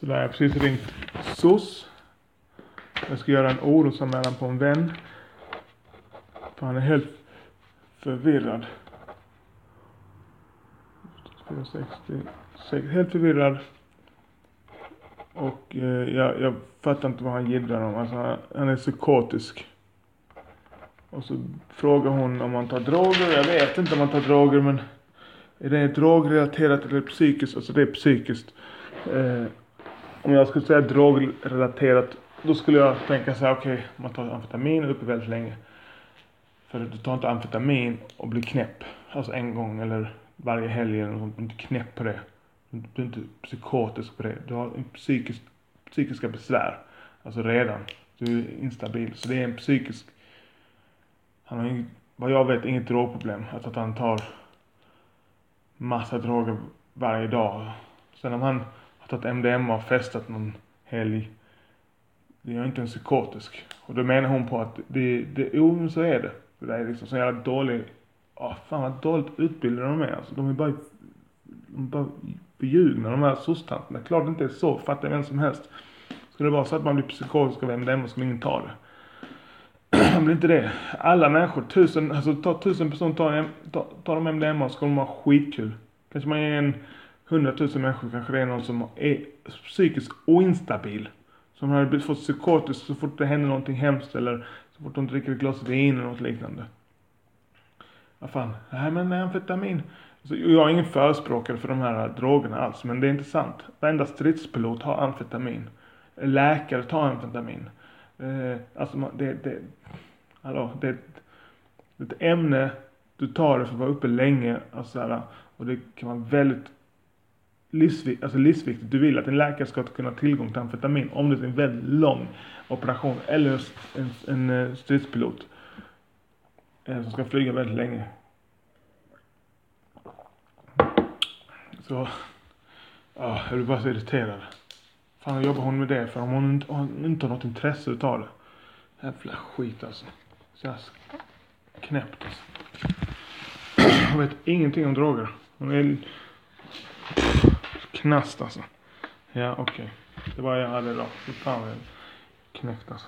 Så där har jag precis ringt SOS. Jag ska göra en orosanmälan på en vän. För han är helt förvirrad. 460, helt förvirrad. Och eh, jag, jag fattar inte vad han jiddrar om. Alltså, han, han är psykotisk. Och så frågar hon om man tar droger. Jag vet inte om man tar droger men är det drogrelaterat eller psykiskt? Alltså det är psykiskt. Eh, om jag skulle säga drogrelaterat då skulle jag tänka så här, okej, okay, man tar amfetamin uppe väldigt länge. För du tar inte amfetamin och blir knäpp. Alltså en gång eller varje helg eller något. Du är inte knäpp på det. Du är inte psykotisk på det. Du har en psykisk, psykiska besvär. Alltså redan. Du är instabil. Så det är en psykisk... Han har inget, vad jag vet inget drogproblem. Alltså att han tar massa droger varje dag. Sen om han tagit MDMA och festat någon helg. Det är inte en psykotisk. Och då menar hon på att det, det, jo så är det. Det är liksom så jävla dålig, åh fan vad dåligt utbildade de är alltså. De är bara, de är bara förljugna de här soc-tanterna. Klart det inte är så, fattar vem som helst. Skulle det vara så att man blir psykotisk av MDMA så skulle ingen ta det. Man blir inte det. Alla människor, tusen, alltså ta tusen personer tar, tar, tar de MDMA så kommer de ha skitkul. Kanske man är en hundratusen människor kanske det är någon som är psykiskt oinstabil. Som har fått psykotisk så fort det händer någonting hemskt eller så fort de dricker ett glas vin eller något liknande. Vad fan, nej men amfetamin. Alltså, jag är ingen förespråkare för de här drogerna alls, men det är inte sant. Varenda stridspilot har amfetamin. Läkare tar amfetamin. Eh, alltså det, det, hallå, det, det är ett ämne, du tar det för att vara uppe länge alltså, och det kan vara väldigt livsviktigt, alltså livsviktigt. Du vill att en läkare ska kunna ha tillgång till amfetamin om det är en väldigt lång operation eller en, en, eh, stridspilot eh, som ska flyga väldigt länge. Så, ja, jag blir bara så irriterad. Fan jobbar hon med det för om hon inte, hon inte har något intresse utav det. Jävla skit alltså. Så knäppt alltså. Hon vet ingenting om droger. Hon är knast alltså. Ja okej. Okay. Det var jag hade idag. Fy fan vad jag knäckt alltså.